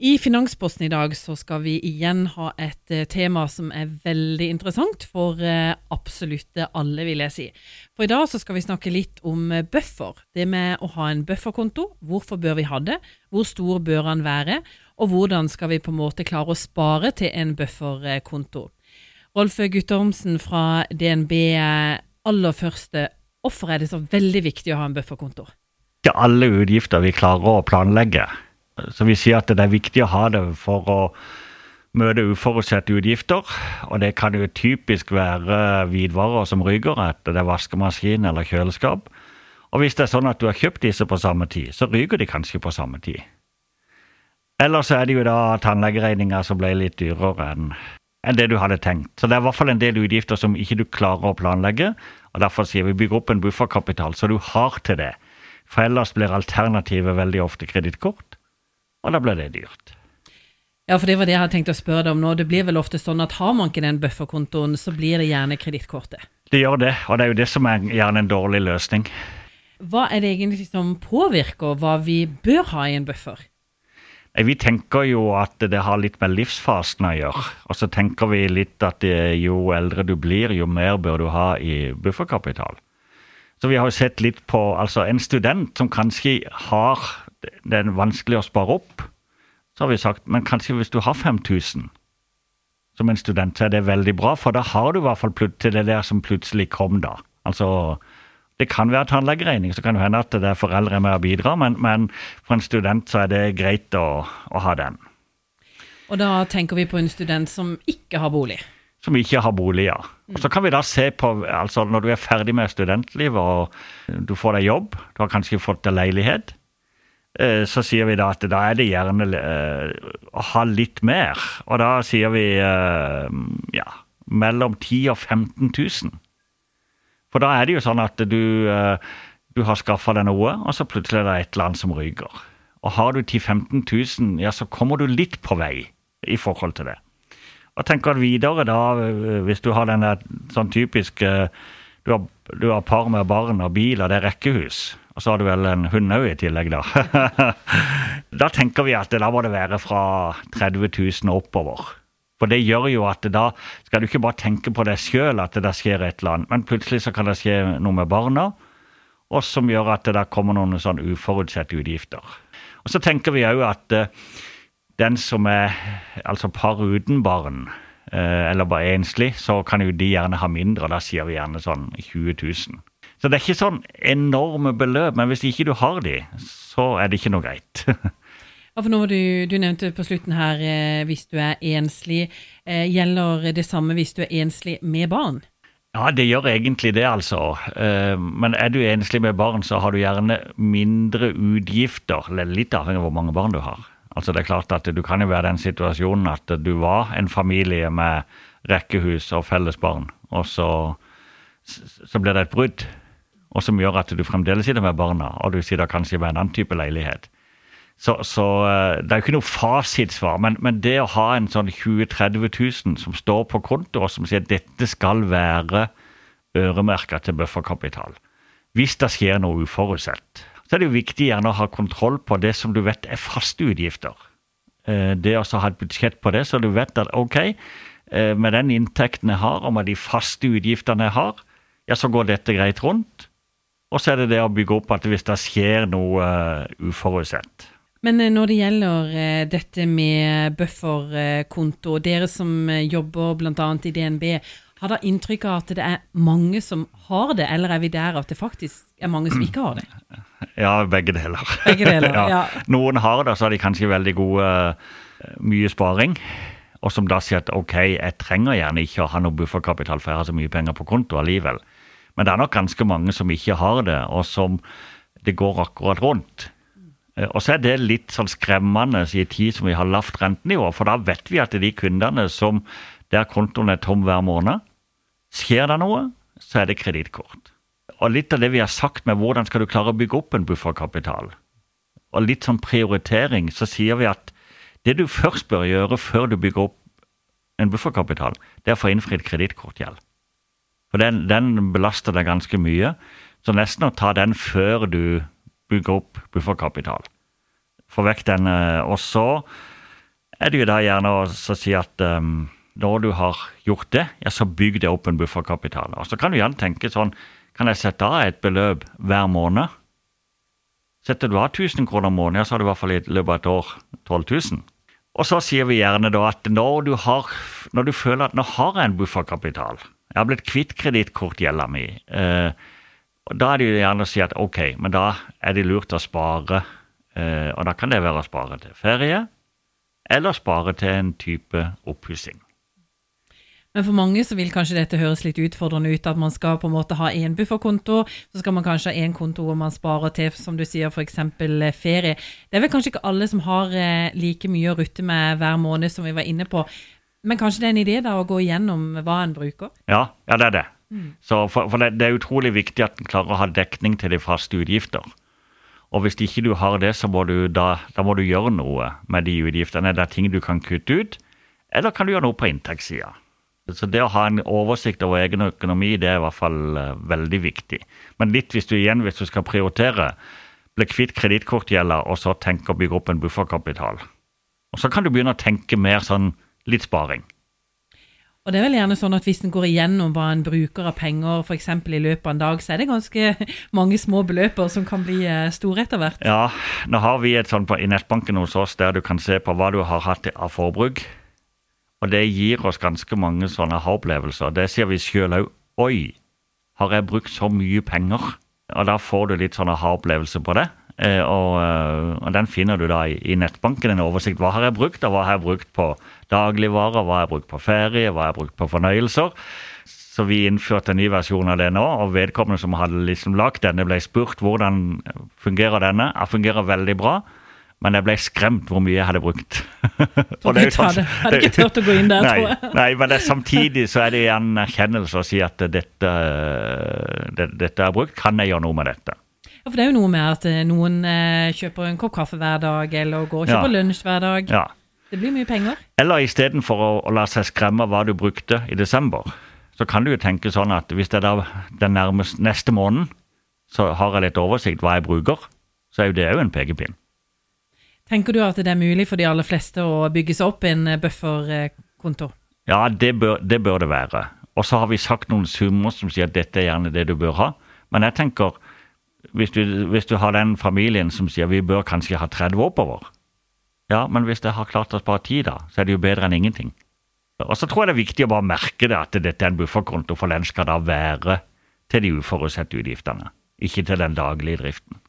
I Finansposten i dag så skal vi igjen ha et eh, tema som er veldig interessant for eh, absolutt alle, vil jeg si. For i dag så skal vi snakke litt om eh, buffer. Det med å ha en bufferkonto. Hvorfor bør vi ha det? Hvor stor bør den være? Og hvordan skal vi på en måte klare å spare til en bufferkonto? Rolf Guttormsen fra DNB, aller første, hvorfor er det så veldig viktig å ha en bufferkonto? Ikke alle utgifter vi klarer å planlegge. Så vi sier at det er viktig å ha det for å møte uforutsette utgifter. Og det kan jo typisk være hvitvarer som ryker, etter det er vaskemaskin eller kjøleskap. Og hvis det er sånn at du har kjøpt disse på samme tid, så ryker de kanskje på samme tid. Eller så er det jo da tannlegeregninga som ble litt dyrere enn enn det du hadde tenkt. Så det er i hvert fall en del utgifter som ikke du klarer å planlegge. og Derfor sier vi bygg opp en bufferkapital, så du har til det. For ellers blir alternativet veldig ofte kredittkort og da ble det dyrt. Ja, for det var det jeg hadde tenkt å spørre deg om nå. Det blir vel ofte sånn at har man ikke den bufferkontoen, så blir det gjerne kredittkortet? Det gjør det, og det er jo det som er gjerne en dårlig løsning. Hva er det egentlig som påvirker hva vi bør ha i en buffer? Vi tenker jo at det har litt med livsfasen å gjøre. Og så tenker vi litt at jo eldre du blir, jo mer bør du ha i bufferkapital. Så vi har jo sett litt på altså en student som kanskje har det er vanskelig å spare opp, så har vi sagt men kanskje hvis du har 5000 som en student, så er det veldig bra, for da har du i hvert fall til det der som plutselig kom da. Altså, det kan være tannlegeregning, så kan det hende at det er foreldre med å bidra, men, men, for en student så er det greit å, å ha den. Og da tenker vi på en student som ikke har bolig? Som ikke har boliger. Og Så kan vi da se på altså Når du er ferdig med studentlivet og du får deg jobb, du har kanskje fått deg leilighet, Eh, så sier vi da at da er det gjerne eh, å ha litt mer. Og da sier vi eh, ja, mellom 10 000 og 15 000. For da er det jo sånn at du, du har skaffa deg noe, og så plutselig er det et eller annet som ryker. Og har du 10 000-15 000, ja, så kommer du litt på vei i forhold til det. Og tenker videre da, hvis du har den sånn typiske du har, du har par med barn og bil, og det er rekkehus og så har du vel en hund òg i tillegg, da. da tenker vi at da må det være fra 30 000 oppover. For det gjør jo at da skal du ikke bare tenke på deg sjøl at det skjer et eller annet, men plutselig så kan det skje noe med barna, og som gjør at det kommer noen sånn uforutsette utgifter. Og så tenker vi òg at uh, den som er altså par uten barn, uh, eller bare enslig, så kan jo de gjerne ha mindre, da sier vi gjerne sånn 20 000. Så det er ikke sånn enorme beløp, men hvis ikke du har de, så er det ikke noe greit. ja, for nå du, du nevnte på slutten her eh, hvis du er enslig. Eh, gjelder det samme hvis du er enslig med barn? Ja, det gjør egentlig det, altså. Eh, men er du enslig med barn, så har du gjerne mindre utgifter. eller Litt avhengig av hvor mange barn du har. Altså det er klart at Du kan jo være i den situasjonen at du var en familie med rekkehus og felles barn, og så, så blir det et brudd og som gjør at du fremdeles sitter med barna, og du sitter kanskje med en annen type leilighet. Så, så eh, det er jo ikke noe fasitsvar, men, men, det å ha en sånn 20 000-30 000 som står på konto, og som sier at dette skal være øremerka til bufferkapital Hvis det skjer noe uforutsett, så er det jo viktig gjerne å ha kontroll på det som du vet er faste utgifter. Eh, det å ha et budsjett på det, så du vet at ok, eh, med den inntekten jeg har, og med de faste utgiftene jeg har, ja, så går dette greit rundt. Og så er det det å bygge opp at hvis det skjer noe uh, uforutsett. Men når det gjelder dette med bufferkonto, dere som jobber bl.a. i DNB, har dere inntrykk av at det er mange som har det, eller er vi der at det faktisk er mange som ikke har det? Ja, begge deler. Begge deler, ja. ja. Noen har det, så har de kanskje veldig gode mye sparing. Og som da sier at ok, jeg trenger gjerne ikke å ha noe bufferkapital, for jeg har så mye penger på konto allikevel. Men det er nok ganske mange som ikke har det, og som det går akkurat rundt. Eh, og så er det litt sånn skremmende i en tid som vi har lavt rentenivå, for da vet vi at de kundene som der kontoen er tom hver måned, skjer det noe, så er det kredittkort. Og litt av det vi har sagt med hvordan skal du klare å bygge opp en bufferkapital, og litt sånn prioritering, så sier vi at det du først bør gjøre før du bygger opp en bufferkapital, det er å få innfridd kredittkortgjeld. For den, den belaster deg ganske mye. Så nesten å ta den før du bygger opp bufferkapital. Få vekk den. Eh, og så er det jo da gjerne å si at um, når du har gjort det, ja, så bygg det opp en bufferkapital. Og så kan du gjerne tenke sånn Kan jeg sette av et beløp hver måned? Setter du av 1000 kroner om måneden, så har du i hvert fall i løpet av et år 12 000. Og så sier vi gjerne da at når du, har, når du føler at nå har jeg en bufferkapital, jeg har blitt kvitt kredittkortgjelda mi, eh, da er det jo gjerne å si at ok, men da er det lurt å spare. Eh, og da kan det være å spare til ferie, eller spare til en type oppussing. Men for mange så vil kanskje dette høres litt utfordrende ut, at man skal på en måte ha én bufferkonto, så skal man kanskje ha én konto hvor man sparer til, som du sier, f.eks. Eh, ferie. Det er vel kanskje ikke alle som har eh, like mye å rutte med hver måned som vi var inne på. Men kanskje det er en idé da å gå igjennom hva en bruker? Ja, ja det er det. Mm. Så for, for det, det, er utrolig viktig at en klarer å ha dekning til de faste utgifter. Og hvis ikke du har det, så må du da, da må du gjøre noe med de utgiftene. Det er ting du kan kutte ut, eller kan du gjøre noe på inntektssida. Så det å ha en oversikt over egen økonomi, det er i hvert fall uh, veldig viktig. Men litt hvis du igjen, hvis du skal prioritere, bli kvitt kredittkortgjelda og så tenke å bygge opp en bufferkapital. Og så kan du begynne å tenke mer sånn litt sparing. Og det er vel gjerne sånn at Hvis en går igjennom hva en bruker av penger for i løpet av en dag, så er det ganske mange små beløper som kan bli eh, store etter hvert. Ja, nå har vi et sånt på, i nettbanken hos oss der du kan se på hva du har hatt av forbruk. Og det gir oss ganske mange sånne aha-opplevelser. Det sier vi sjøl òg. Oi, har jeg brukt så mye penger? Og da får du litt sånn aha-opplevelse på det. Eh, og, eh, og, den finner du da i, i, nettbanken, en oversikt. Hva har jeg brukt, og hva har jeg brukt på dagligvarer, hva har jeg brukt på ferie, hva har jeg brukt på fornøyelser. Så vi innførte en ny versjon av det nå, og vedkommende som hadde liksom lagd denne, ble spurt hvordan fungerer denne. Den fungerer veldig bra. Men jeg ble skremt hvor mye jeg hadde brukt. og det sånn, hadde ikke turt å gå inn der, nei, tror jeg. nei, men det, samtidig så er det en erkjennelse å si at dette, det, dette er brukt, kan jeg gjøre noe med dette? Ja, for det er jo noe med at eh, noen eh, kjøper en kopp kaffe hver dag, eller går og kjøper ja. lunsj hver dag. Ja. Det blir mye penger. Eller istedenfor å, å la seg skremme hva du brukte i desember, så kan du jo tenke sånn at hvis det er da den nærmeste neste måneden, så har jeg litt oversikt hva jeg bruker, så er jo det òg en pekepinn. Tenker du at det er mulig for de aller fleste å bygge seg opp en eh, bufferkonto? Ja, det bør, det bør det være. Og så har vi sagt noen summer som sier at dette er gjerne det du bør ha. Men jeg tenker, hvis du, hvis du har den familien som sier vi bør kanskje ha 30 oppover, ja, men hvis jeg har klart å spare tid, da, så er det jo bedre enn ingenting. Og så tror jeg det er viktig å bare merke det, at dette er en bufferkonto, for den skal da være til de uforutsette utgiftene, ikke til den daglige driften.